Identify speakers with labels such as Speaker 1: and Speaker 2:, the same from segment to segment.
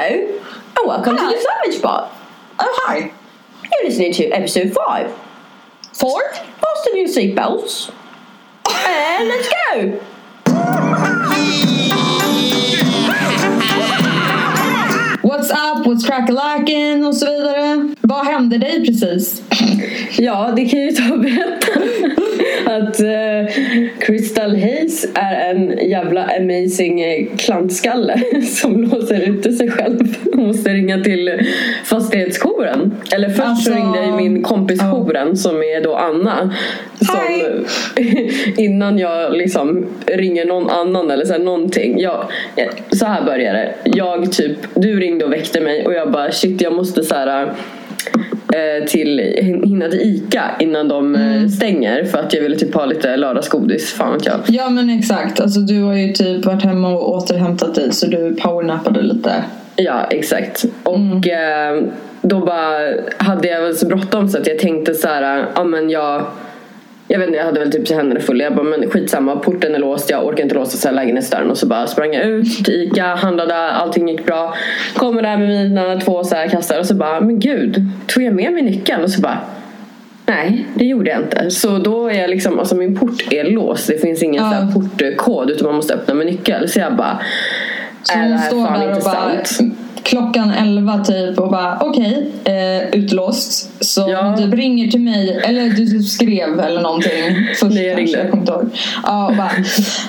Speaker 1: Hello, and welcome to the Savage Bar.
Speaker 2: Oh, hi.
Speaker 1: You're listening to episode five.
Speaker 2: Four?
Speaker 1: Fasten your seatbelts. And let's go!
Speaker 2: What's up, what's crack-a-lackin' och så vidare. Vad hände dig precis?
Speaker 1: Ja, det kan ju ta och berätta att eh, Crystal Hayes är en jävla amazing eh, klantskalle som låser ute sig själv och måste ringa till fastighetsjouren. Eller först
Speaker 2: Alltså-
Speaker 1: så ringde ju min kompis jouren som är då Anna. Som, innan jag liksom ringer någon annan eller så här, någonting. Jag, eh, så här började det. Jag typ, du ringde och väckte mig och jag bara shit jag måste så här eh, till, hinna till ICA innan de eh, stänger för att jag ville typ ha lite lördagsgodis. Fan vet jag.
Speaker 2: Ja men exakt, alltså du har ju typ varit hemma och återhämtat dig så du powernappade lite.
Speaker 1: Ja exakt. Och eh, då bara hade jag väl så bråttom så att jag tänkte så här, ja men jag jag vet inte, jag hade väl typ händerna fulla. Jag bara, men skitsamma, porten är låst, jag orkar inte låsa så här lägenhetsdörren. Och så bara sprang jag ut till ICA, handlade, allting gick bra. Kommer där med mina två så här kassar och så bara, men gud, tog jag med mig nyckeln? Och så bara, nej, det gjorde jag inte. Så då är jag liksom, alltså min port är låst. Det finns ingen
Speaker 2: Ja.
Speaker 1: portkod utan man måste öppna med nyckel. Så jag bara,
Speaker 2: Så
Speaker 1: är det
Speaker 2: hon
Speaker 1: här fan inte sant?
Speaker 2: Klockan 11 typ och bara okej, eh, utlåst. Så
Speaker 1: Ja.
Speaker 2: du ringer till mig, eller du skrev eller någonting. Först
Speaker 1: Nej, jag ringde.
Speaker 2: Jag kommer inte ihåg. Ja, och bara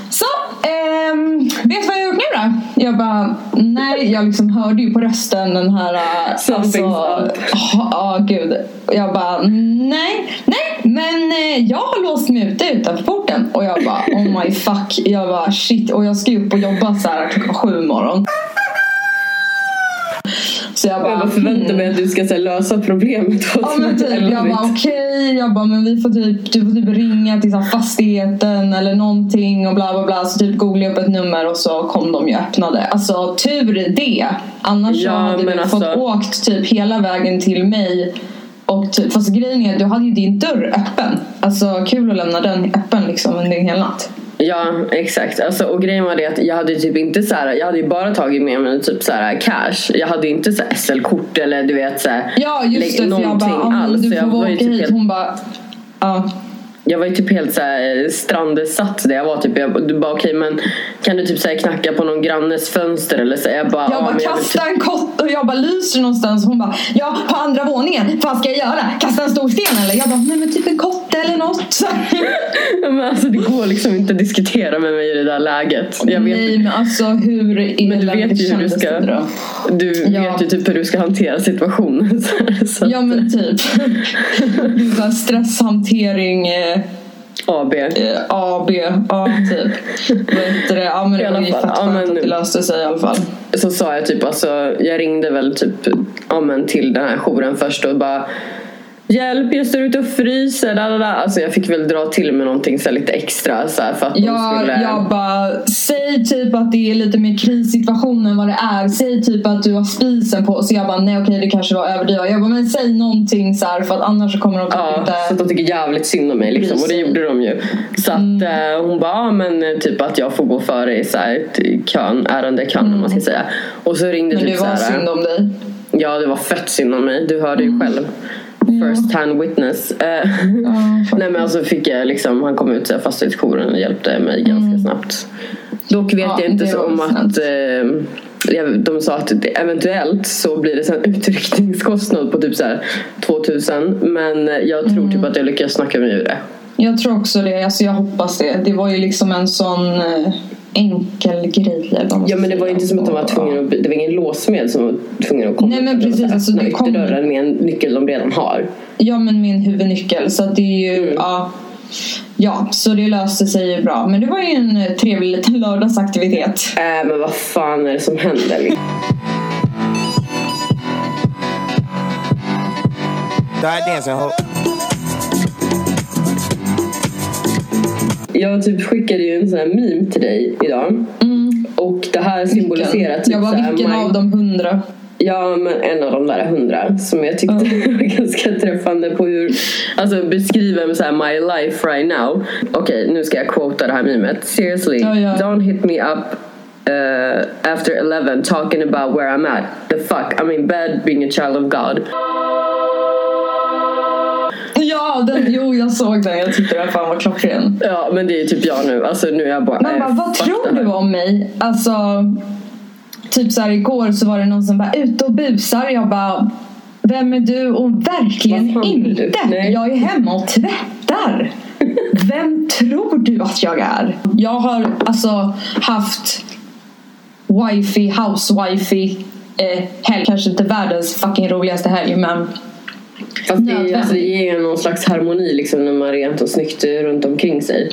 Speaker 2: så, ehm, vet du vad jag har gjort nu då? Jag bara nej, jag liksom hörde ju på rösten den här
Speaker 1: Something's up.
Speaker 2: Ja, ah, gud. Jag bara nej, nej, men eh, jag har låst mig ute utanför porten. Och jag bara oh my fuck. Jag bara shit. Och jag ska ju upp och jobba så här klockan sju imorgon. Så jag bara
Speaker 1: Jag förväntar mig att du ska här, lösa problemet
Speaker 2: Ja men typ, jag bara okej, jag bara men vi får typ, du får typ ringa till så här fastigheten eller någonting och bla bla bla. Så typ googlade upp ett nummer och så kom de ju öppnade. Alltså tur det. Annars
Speaker 1: Ja,
Speaker 2: hade du
Speaker 1: alltså-
Speaker 2: fått åkt typ hela vägen till mig. Och typ, fast grejen är att du hade ju din dörr öppen. Alltså kul att lämna den öppen liksom under en hel natt.
Speaker 1: Ja exakt alltså, och grejen var det att jag hade typ inte så här, jag hade ju bara tagit med mig typ så här cash. Jag hade inte så SL-kort eller du vet så här,
Speaker 2: Ja just det, för jag bara
Speaker 1: någonting
Speaker 2: ah,
Speaker 1: alls.
Speaker 2: du
Speaker 1: jag
Speaker 2: får
Speaker 1: var ju
Speaker 2: åka
Speaker 1: typ
Speaker 2: hit.
Speaker 1: helt,
Speaker 2: Hon bara ja.
Speaker 1: jag var ju typ helt så här strandsatt där jag var typ. Jag, du bara okej men kan du typ så här knacka på någon grannes fönster eller så? Jag bara,
Speaker 2: Jag
Speaker 1: ja,
Speaker 2: bara
Speaker 1: men jag
Speaker 2: kasta
Speaker 1: typ,
Speaker 2: en kott och jag bara lyser någonstans. Hon bara ja på andra våningen. Vad ska jag göra? Kasta en stor sten eller? Jag bara nej men typ en kotte eller något.
Speaker 1: men alltså det går liksom inte att diskutera med mig i det där läget. Jag vet,
Speaker 2: nej men alltså hur
Speaker 1: men du vet ju hur du ska,
Speaker 2: då?
Speaker 1: du
Speaker 2: Ja.
Speaker 1: vet ju typ hur du ska hantera situationen. Så,
Speaker 2: Ja men typ. Stresshantering eh,
Speaker 1: AB.
Speaker 2: eh, AB. Ja typ. Det? Ja men det var ju fett
Speaker 1: ja, men-
Speaker 2: att det löste sig i alla fall.
Speaker 1: så sa jag typ alltså, jag ringde väl typ ja, men till den här jouren först och bara Hjälp, jag står ute och fryser. Da, da, da. Alltså jag fick väl dra till med någonting så lite extra så för att
Speaker 2: Jag,
Speaker 1: skulle...
Speaker 2: jag bara, säg typ att det är lite mer krissituation än vad det är. Säg typ att du har spisen på. Så jag bara, nej okej det kanske var överdrivet. Jag bara, men säg någonting så här för att annars kommer de typ
Speaker 1: Ja,
Speaker 2: inte...
Speaker 1: så att de tycker jävligt synd om mig liksom. Och det gjorde de ju. Så att
Speaker 2: Mm.
Speaker 1: eh, hon bara, ja men eh, typ att jag får gå före i så här, kön, ärendekön om man ska säga. Och så ringde
Speaker 2: Mm. men
Speaker 1: typ
Speaker 2: det var
Speaker 1: så här,
Speaker 2: synd om dig.
Speaker 1: Ja det var fett synd om mig, du hörde ju
Speaker 2: Mm.
Speaker 1: själv. First hand witness. Eh,
Speaker 2: Ja,
Speaker 1: Nej men alltså fick jag liksom, han kom ut så här, fastighetsjouren och hjälpte mig ganska snabbt. Dock vet
Speaker 2: Mm. Ja,
Speaker 1: jag inte så om att eh, de sa att eventuellt så blir det sen utryckningskostnad på typ så här 2000 men jag tror
Speaker 2: Mm.
Speaker 1: typ att jag lyckas snacka mig ur det.
Speaker 2: Jag tror också det. Alltså jag hoppas det. Det var ju liksom en sån enkel grej.
Speaker 1: Ja men det var
Speaker 2: säga.
Speaker 1: inte som att de var tvungna att, det var ingen låsmed som var tvungen att komma
Speaker 2: Nej, men precis, alltså, det kom-
Speaker 1: ytterdörren med en nyckel de redan har.
Speaker 2: Ja men min huvudnyckel. Så att det är ju,
Speaker 1: Mm.
Speaker 2: ja. Ja, så det löste sig ju bra. Men det var ju en eh, trevlig liten lördagsaktivitet.
Speaker 1: Äh, men vad fan är det som händer? liksom?
Speaker 3: Start dancing,
Speaker 1: Jag typ skickade ju en sån här meme till dig idag. Och det här symboliserar typ
Speaker 2: Jag bara, vilken av de hundra?
Speaker 1: Ja, men en av de där hundra som jag tyckte var ganska träffande på hur, alltså beskriver så här my life right now. Okej, nu ska jag quota det här memet. Seriously,
Speaker 2: Ja, ja.
Speaker 1: don't hit me up uh, after 11 talking about where I'm at. The fuck? I'm in bed being a child of God.
Speaker 2: Ja, den, jo jag såg den. Jag tyckte den fan var klockren.
Speaker 1: Ja, men det är typ jag nu. Alltså nu är jag bara...
Speaker 2: Man
Speaker 1: eh,
Speaker 2: bara, vad
Speaker 1: fuck
Speaker 2: tror du om mig? Alltså, typ så här igår så var det någon som bara ute och busar. Jag bara, vem är du? Och verkligen
Speaker 1: Vad
Speaker 2: inte. Jag är hemma och tvättar. Vem tror du att jag är? Jag har alltså haft wifi, housewifi eh, helg. Kanske inte världens fucking roligaste helg men
Speaker 1: Fast det, är- alltså, det ger någon slags harmoni liksom när man har rent och snyggt runt omkring sig.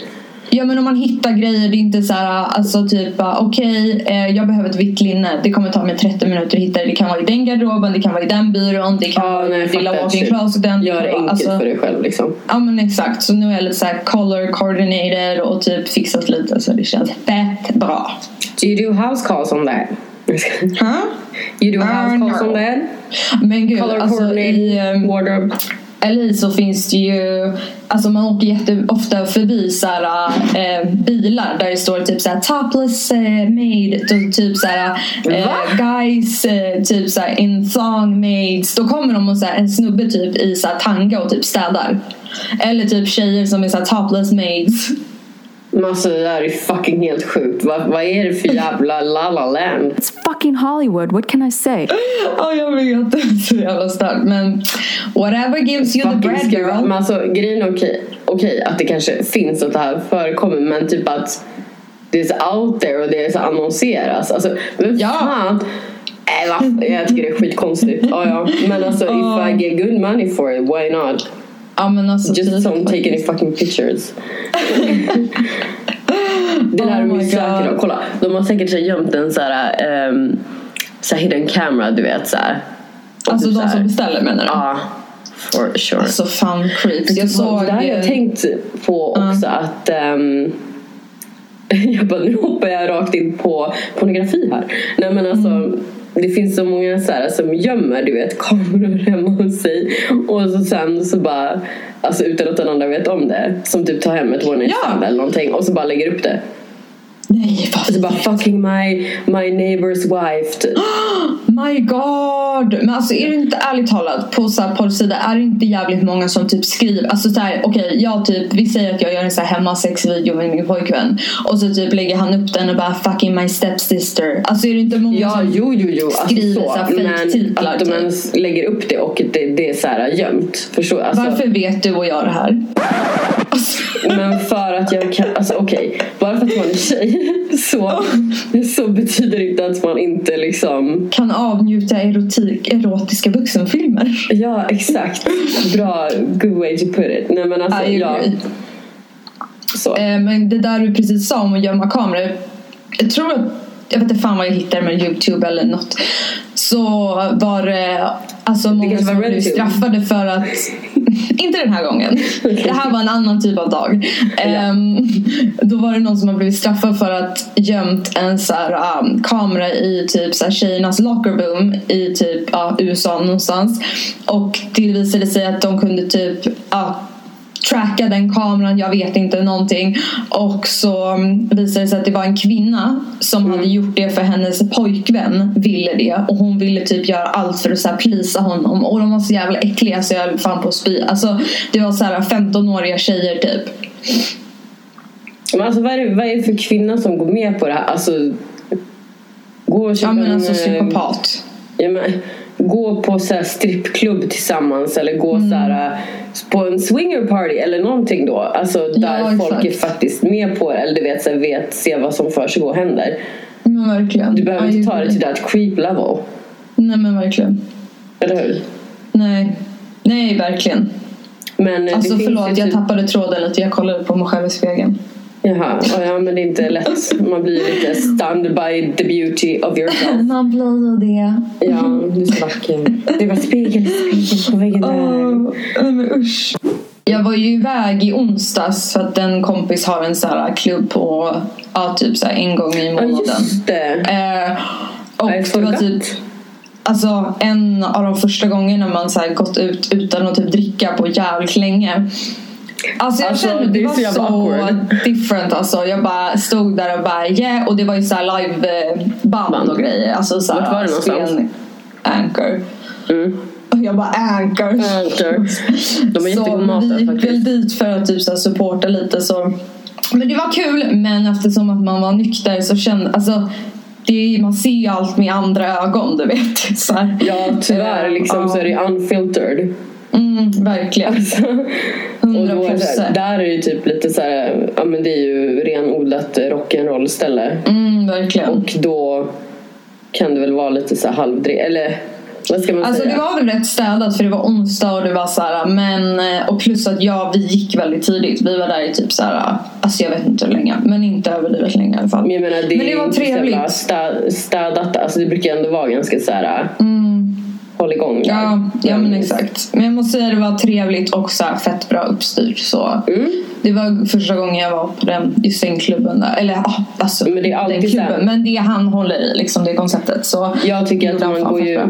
Speaker 2: Ja men om man hittar grejer, det är inte så här, alltså typ okej eh, jag behöver ett vitt linne, det kommer ta mig 30 minuter att hitta det. Det kan vara i den garderoben, det kan vara i den byrån, det kan vara i lilla walk-in closeten. det
Speaker 1: Gör det enkelt
Speaker 2: alltså,
Speaker 1: för dig själv liksom.
Speaker 2: Ja men exakt, så nu är jag lite så här color coordinated och typ fixat lite så det känns fett bra.
Speaker 1: Do you do house calls on that?
Speaker 2: Huh?
Speaker 1: You do house
Speaker 2: Uh,
Speaker 1: calls
Speaker 2: no.
Speaker 1: on that?
Speaker 2: Men gud,
Speaker 1: Color
Speaker 2: alltså i um,
Speaker 1: wardrobe?
Speaker 2: LA så finns det ju Alltså man åker jätteofta förbi så här, eh, bilar där det står typ så här topless eh, made typ så här, eh, guys typ så här, in thong maids. Då kommer de och så här, en snubbe typ i så här, tanga och typ städar. Eller typ tjejer som är så här, topless maids.
Speaker 1: Men alltså det där är fucking helt sjukt. Vad, vad är det för jävla la la land?
Speaker 4: It's fucking Hollywood. What can I say?
Speaker 2: Ja jag vet, det är så jävla starkt. Men whatever gives you the
Speaker 1: Fucking
Speaker 2: bread
Speaker 1: skruva.
Speaker 2: girl.
Speaker 1: Men alltså grejen är okej, okej att det kanske finns att det här förekommer men typ att det är så out there och det är så annonseras. Alltså men
Speaker 2: Ja.
Speaker 1: fan. Äh? Jag tycker det är skitkonstigt. Ja, ja. Men alltså
Speaker 2: Ja.
Speaker 1: if I get good money for it, why not?
Speaker 2: Ja men alltså
Speaker 1: Just
Speaker 2: typ
Speaker 1: don't take any fucking pictures. det där är
Speaker 2: Oh
Speaker 1: de ju säkert och kolla. De har säkert så här gömt en så här, um, så här hidden camera du vet så här.
Speaker 2: Alltså
Speaker 1: typ
Speaker 2: de
Speaker 1: här-
Speaker 2: som beställer menar du?
Speaker 1: Ja, for sure.
Speaker 2: Alltså fan creeps. Jag såg...
Speaker 1: det där har jag tänkt på också att ehm, jag bara, nu hoppar jag rakt in på pornografi här. Nej men alltså
Speaker 2: Mm.
Speaker 1: Det finns så många så här, som gömmer du vet kameror hemma hos sig och så sen så bara Alltså utan att den andra vet om det. Som typ tar hem ett one night
Speaker 2: Ja.
Speaker 1: eller någonting och så bara lägger upp det.
Speaker 2: Nej vad
Speaker 1: Och så bara fucking my, my neighbor's wife. typ.
Speaker 2: My god! Men alltså är det inte ärligt talat på så här porrsida är det inte jävligt många som typ skriver Alltså såhär okej jag typ Vi säger att jag gör en så här hemmasexvideo med min pojkvän Och så typ lägger han upp den och bara fucking my stepsister Alltså är det inte många
Speaker 1: Ja,
Speaker 2: som
Speaker 1: jo, jo, jo. Alltså,
Speaker 2: skriver
Speaker 1: så.
Speaker 2: så här
Speaker 1: Men
Speaker 2: fake-titlar,
Speaker 1: att de
Speaker 2: typ.
Speaker 1: ens lägger upp det och det, det är så här gömt. Förstår alltså,
Speaker 2: Varför vet du och jag det här? Alltså,
Speaker 1: Men för att jag kan, alltså okej, bara för att man är tjej så, så betyder det inte att man inte liksom
Speaker 2: kan avnjuta erotik, erotiska vuxenfilmer.
Speaker 1: Ja exakt, bra, good way to put it Nej men alltså
Speaker 2: I
Speaker 1: ja, så
Speaker 2: Eh, Men det där du precis sa om att gömma kameror. Jag tror att, jag vet inte fan vad jag hittade med Youtube eller något. Så var det alltså många som blev straffade för att inte den här gången. Det här var en annan typ av dag. Ehm, då var det någon som har blivit straffad för att gömt en så här, um, kamera i typ så här, tjejernas locker room i typ ja, USA någonstans. Och det visade sig att de kunde typ ja, tracka den kameran, jag vet inte någonting. Och så mm, visade det sig att det var en kvinna som hade gjort det för hennes pojkvän ville det. Och hon ville typ göra allt för att så här plisa honom. Och de var så jävla äckliga så jag höll fan på att spy. Alltså det var så här 15-åriga tjejer typ.
Speaker 1: Men alltså vad är, det, vad är det för kvinna som går med på det här? Alltså Gå och köpa
Speaker 2: Ja men
Speaker 1: en,
Speaker 2: alltså
Speaker 1: eh,
Speaker 2: psykopat.
Speaker 1: Ja, men, gå på så strippklubb tillsammans eller gå
Speaker 2: Mm.
Speaker 1: så här, eh, på en swinger party eller någonting då. Alltså där
Speaker 2: Ja,
Speaker 1: folk är faktiskt med på det eller du vet, så här, vet se vad som för sig och händer.
Speaker 2: Men verkligen.
Speaker 1: Du behöver inte ta det till that creep level.
Speaker 2: Nej men verkligen.
Speaker 1: Eller hur?
Speaker 2: Nej. Nej verkligen.
Speaker 1: Men eh,
Speaker 2: Alltså förlåt jag
Speaker 1: typ-
Speaker 2: tappade tråden lite. Jag kollade på mig själv i spegeln.
Speaker 1: Jaha, ja, ja men det är inte lätt. Man blir lite stunned by the beauty of yourself.
Speaker 2: Man blir ju det.
Speaker 1: Ja, du är så vacker. Det var spegel, spegel på väggen där.
Speaker 2: Nej men usch. Jag var ju iväg i onsdags för att en kompis har en sån här klubb på ja, typ så en gång i
Speaker 1: Ja,
Speaker 2: månaden.
Speaker 1: just det.
Speaker 2: Eh, och det var typ Alltså en av de första gångerna man så här gått ut utan att typ dricka på jävligt länge. Alltså jag
Speaker 1: Alltså,
Speaker 2: kände
Speaker 1: det
Speaker 2: det
Speaker 1: är
Speaker 2: var
Speaker 1: så
Speaker 2: så
Speaker 1: awkward.
Speaker 2: different alltså. Jag bara stod där och bara yeah och det var ju såhär liveband
Speaker 1: Band.
Speaker 2: och grejer. Alltså såhär,
Speaker 1: Vart var det någonstans?
Speaker 2: Anchor.
Speaker 1: Mm.
Speaker 2: Och jag bara Anchor.
Speaker 1: Anchor. De har jättegod mat
Speaker 2: vi
Speaker 1: där
Speaker 2: gick väl
Speaker 1: faktiskt.
Speaker 2: dit för att typ så här supporta lite så. Men det var kul men eftersom att man var nykter så kände alltså det är, man ser ju allt med andra ögon du vet. Så här.
Speaker 1: Ja tyvärr
Speaker 2: Eh,
Speaker 1: liksom
Speaker 2: ja.
Speaker 1: så är det unfiltered.
Speaker 2: Mm, verkligen.
Speaker 1: Och
Speaker 2: 100
Speaker 1: då är det så här,
Speaker 2: procent.
Speaker 1: där är det typ lite så här, ja men det är ju renodlat rock'n'roll ställe.
Speaker 2: Mm, verkligen.
Speaker 1: Och då kan det väl vara lite så här halvdre... Eller vad ska man
Speaker 2: Alltså
Speaker 1: säga?
Speaker 2: det var väl rätt städat för det var onsdag och det var så här, men eh, och plus att ja vi gick väldigt tidigt. Vi var där i typ så här, alltså jag vet inte hur länge men inte överdrivet länge i alla fall.
Speaker 1: Men menar det,
Speaker 2: Men det var trevligt.
Speaker 1: stä- städat. Alltså det brukar ändå vara ganska så här
Speaker 2: Mm,
Speaker 1: håll igång där.
Speaker 2: ja, ja men exakt. Men jag måste säga det var trevligt och så fett bra uppstyrt så.
Speaker 1: Mm.
Speaker 2: Det var första gången jag var på den, just den klubben där. Eller ja, alltså
Speaker 1: Men det är
Speaker 2: den klubben. Men det han håller i liksom, det konceptet. Så
Speaker 1: Jag tycker att man går ju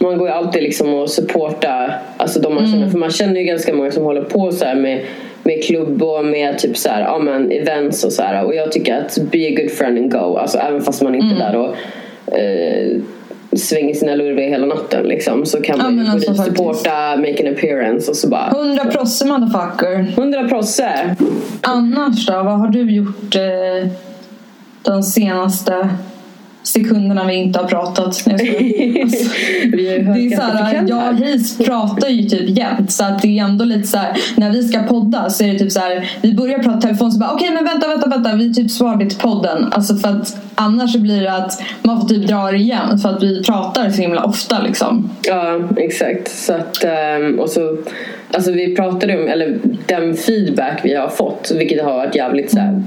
Speaker 1: man går ju alltid liksom och supporta alltså de man
Speaker 2: Mm.
Speaker 1: känner. För man känner ju ganska många som håller på så med, med klubb och med typ så här, ja, men events och så här. Och jag tycker att be a good friend and go. Alltså även fast man inte
Speaker 2: Mm.
Speaker 1: är där och eh, svänger sina lurviga hela natten liksom. Så kan
Speaker 2: Ja,
Speaker 1: man ju
Speaker 2: alltså
Speaker 1: supporta, make an appearance och så bara
Speaker 2: 100 prosse motherfucker.
Speaker 1: 100 prosse!
Speaker 2: Annars då? Vad har du gjort eh, de senaste sekunderna vi inte har pratat? Nej. Alltså,
Speaker 1: Vi hört
Speaker 2: det är jag och
Speaker 1: här.
Speaker 2: His pratar ju typ jämt så att det är ändå lite såhär när vi ska podda så är det typ såhär vi börjar prata telefon så bara okej men vänta vänta vänta vi typ svarar till podden alltså för att annars så blir det att man får typ dra det igen för att vi pratar så himla ofta liksom.
Speaker 1: Ja, exakt. Så att, ehm, och så, alltså vi pratade om, eller den feedback vi har fått, vilket har varit jävligt så här,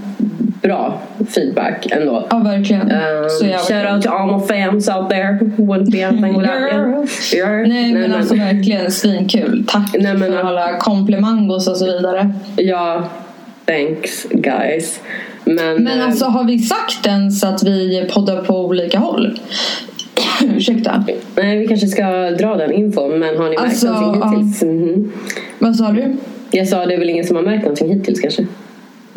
Speaker 1: bra feedback ändå.
Speaker 2: Ja verkligen.
Speaker 1: Um,
Speaker 2: så
Speaker 1: shout out to all my fans out there. Wouldn't be anything without you. Yeah.
Speaker 2: Nej men alltså verkligen svinkul. Tack
Speaker 1: Nej, men-
Speaker 2: för alla komplimangos och så vidare.
Speaker 1: Ja, thanks guys. Men,
Speaker 2: Men
Speaker 1: eh,
Speaker 2: alltså har vi sagt ens att vi poddar på olika håll? Ursäkta.
Speaker 1: nej, vi kanske ska dra den infon. Men har ni märkt
Speaker 2: Alltså,
Speaker 1: någonting
Speaker 2: ja.
Speaker 1: hittills? Mhm.
Speaker 2: Vad sa du?
Speaker 1: Jag sa det är väl ingen som har märkt någonting hittills kanske?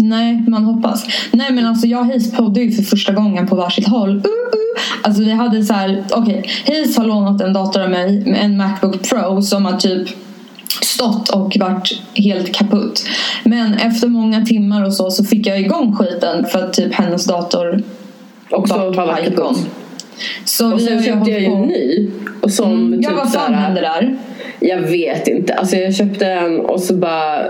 Speaker 2: Nej, man hoppas. Nej men alltså jag och Hayes poddade ju för första gången på varsitt håll. Uh, uh. Alltså vi hade så här, okej. Hayes har lånat en dator av mig, med en Macbook Pro som har typ stått och varit helt kaputt. Men efter många timmar och så så fick jag igång skiten för att typ hennes dator
Speaker 1: Också
Speaker 2: var igång. Så
Speaker 1: Och
Speaker 2: vi
Speaker 1: sen köpte jag ju en ny. Och som
Speaker 2: Mm,
Speaker 1: typ
Speaker 2: ja vad fan hände där?
Speaker 1: Jag vet inte. Alltså jag köpte den och så bara...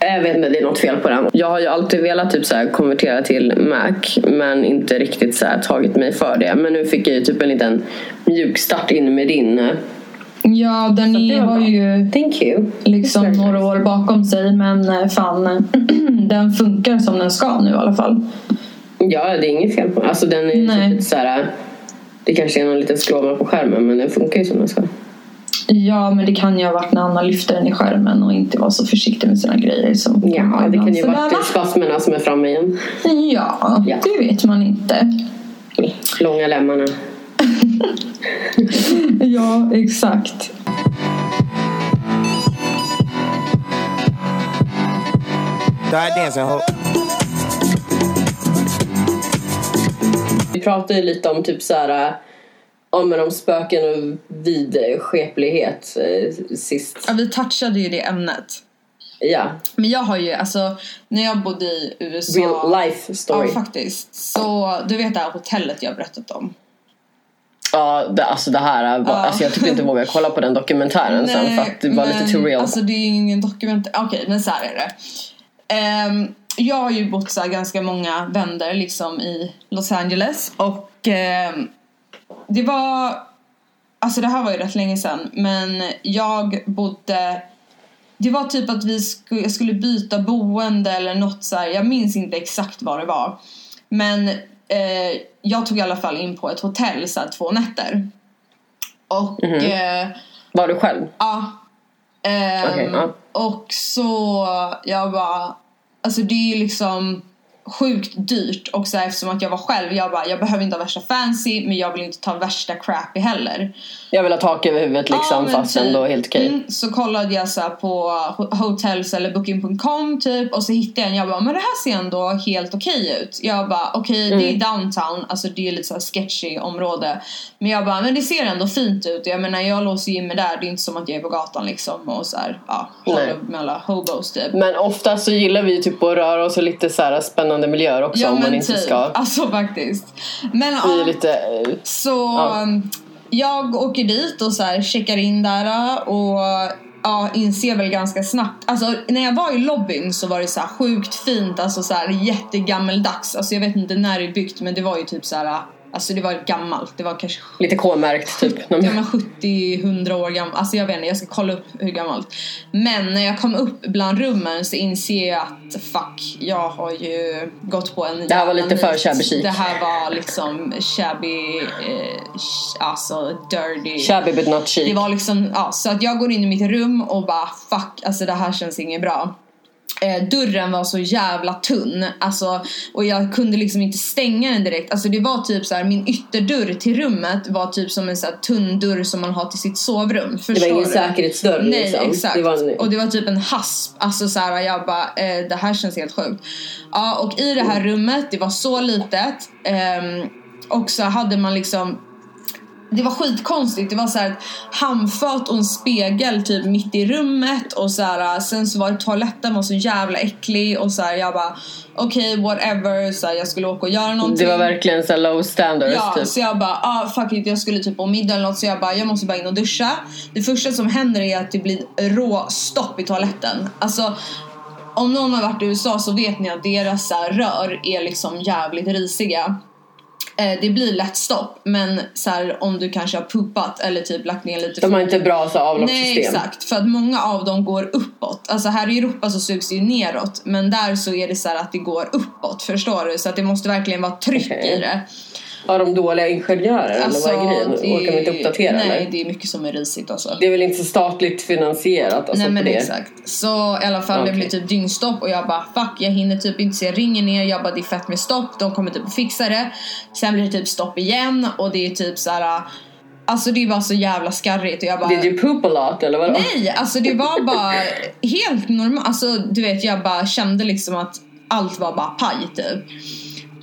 Speaker 1: Jag vet inte, det är något fel på den. Jag har ju alltid velat typ så här konvertera till Mac men inte riktigt så här tagit mig för det. Men nu fick jag ju typ en liten mjukstart in med din. eh,
Speaker 2: Ja den har ju
Speaker 1: Thank you.
Speaker 2: liksom några
Speaker 1: nice.
Speaker 2: år bakom sig men eh, fan eh, den funkar som den ska nu i alla fall.
Speaker 1: Ja, det är inget fel på den. Alltså den är
Speaker 2: Nej.
Speaker 1: typ så här... Det kanske är någon liten skråma på skärmen men den funkar ju som den ska.
Speaker 2: Ja men det kan ju ha varit när Anna lyfte den i skärmen och inte var så försiktig med sina grejer. Som
Speaker 1: Ja, det kan ju
Speaker 2: sådär,
Speaker 1: vara spasmerna som är framme igen.
Speaker 2: Ja,
Speaker 1: Ja.
Speaker 2: det vet man inte.
Speaker 1: Långa lemmarna.
Speaker 2: Ja exakt.
Speaker 1: Vi pratade ju lite om typ så här om, om spöken och vidskeplighet eh, sist.
Speaker 2: Ja, vi touchade ju det ämnet.
Speaker 1: Ja,
Speaker 2: Men jag har ju alltså när jag bodde i USA.
Speaker 1: real life story.
Speaker 2: Ja faktiskt. Så du vet det här hotellet jag berättat om.
Speaker 1: Ja, det, alltså det här var,
Speaker 2: Ja.
Speaker 1: alltså jag typ inte vågar kolla på den dokumentären sen för att det var lite too real.
Speaker 2: Alltså det är ingen dokument. Okej, men så här är det. Ehm, jag har ju bott så ganska många vänder liksom i Los Angeles och ehm, det var Alltså det här var ju rätt länge sedan men jag bodde Det var typ att vi skulle, jag skulle byta boende eller något så här. Jag minns inte exakt vad det var. Men eh, jag tog i alla fall in på ett hotell så här, två nätter. Och eh,
Speaker 1: Var du själv?
Speaker 2: Ja. Ehm,
Speaker 1: Okej, ja.
Speaker 2: Och så, jag bara, alltså det är ju liksom sjukt dyrt och så här, eftersom att jag var själv, jag bara jag behöver inte ha värsta fancy men jag vill inte ta värsta crappy heller.
Speaker 1: Jag vill ha tak över huvudet liksom
Speaker 2: men
Speaker 1: fast
Speaker 2: typ.
Speaker 1: ändå helt okej.
Speaker 2: Mm, så kollade jag så på ho- hotels eller booking.com typ och så hittade jag en. Jag bara, men det här ser ändå helt okej ut. Jag bara, okej det är
Speaker 1: Mm.
Speaker 2: downtown, alltså det är lite så här sketchy område. Men jag bara, men det ser ändå fint ut. Jag menar jag låser in mig där, det är inte som att jag är på gatan liksom och så här, ja, håller med alla hobos typ.
Speaker 1: Men ofta så gillar vi typ att röra oss i lite så här spännande miljöer också om man inte ska.
Speaker 2: Alltså faktiskt. Men ja,
Speaker 1: lite... eh,
Speaker 2: så
Speaker 1: Ja
Speaker 2: jag åker dit och så här checkar in där och ja, inser väl ganska snabbt. Alltså när jag var i lobbyn så var det så här sjukt fint, alltså så här jättegammeldags. Alltså jag vet inte när det är byggt men det var ju typ så här. Alltså det var gammalt, det var kanske
Speaker 1: Lite K-märkt typ.
Speaker 2: Ja men 70-100 år gammalt. Alltså jag vet inte, jag ska kolla upp hur gammalt. Men när jag kom upp bland rummen så inser jag att fuck, jag har ju gått på en
Speaker 1: Det här var lite för shabby chic.
Speaker 2: Det här var liksom shabby, eh, alltså dirty.
Speaker 1: Shabby but not chic.
Speaker 2: Det var liksom, ja, så att jag går in i mitt rum och bara fuck, alltså det här känns inget bra. Eh, dörren var så jävla tunn alltså, och jag kunde liksom inte stänga den direkt. Alltså det var typ så här, min ytterdörr till rummet var typ som en så här tunn dörr som man har till sitt sovrum.
Speaker 1: det
Speaker 2: Förstår
Speaker 1: var ingen
Speaker 2: du?
Speaker 1: säkerhetsdörr
Speaker 2: Nej
Speaker 1: liksom.
Speaker 2: exakt.
Speaker 1: Det var en...
Speaker 2: Och det var typ en hasp. Alltså så här, jag bara, eh, det här känns helt sjukt. Ja och i det här rummet, det var så litet. ehm, och så hade man liksom det var skitkonstigt. Det var så här ett handfat och en spegel typ mitt i rummet och så här, sen så var det toaletten var så jävla äcklig och så här, jag bara okej whatever så här, jag skulle åka och göra någonting.
Speaker 1: Det var verkligen så low standards
Speaker 2: Ja,
Speaker 1: typ.
Speaker 2: så jag bara, ah, fuck it, jag skulle typ på middag eller något så jag bara, jag måste bara in och duscha. Det första som händer är att det blir råstopp i toaletten. Alltså, om någon har varit i USA så vet ni att deras så rör är liksom jävligt risiga. Eh, det blir lätt stopp, men så här, om du kanske har puppat eller typ lagt ner lite
Speaker 1: De har inte bra så avloppssystem.
Speaker 2: Nej exakt, för att många av dem går uppåt. Alltså här i Europa så sugs det ju neråt men där så är det så här att det går uppåt, förstår du? Så att det måste verkligen vara tryck
Speaker 1: Okej.
Speaker 2: i det.
Speaker 1: Har de dåliga ingenjörer eller vad är grejen?
Speaker 2: Alltså, det-
Speaker 1: Orkar de inte uppdatera
Speaker 2: Nej,
Speaker 1: eller?
Speaker 2: det är mycket som är risigt alltså.
Speaker 1: Det är väl inte statligt finansierat alltså
Speaker 2: Nej men
Speaker 1: det?
Speaker 2: exakt. Så i alla fall det
Speaker 1: Okej.
Speaker 2: blir typ dyngstopp och jag bara fuck jag hinner typ inte så jag ringer ner, jag bara det är fett med stopp, de kommer typ fixa det. Sen blir det typ stopp igen och det är typ så här. Alltså det bara så jävla skarrigt och jag bara
Speaker 1: Did you poop a lot eller vadå?
Speaker 2: Nej, alltså det var bara helt normalt. Alltså du vet jag bara kände liksom att allt var bara paj typ.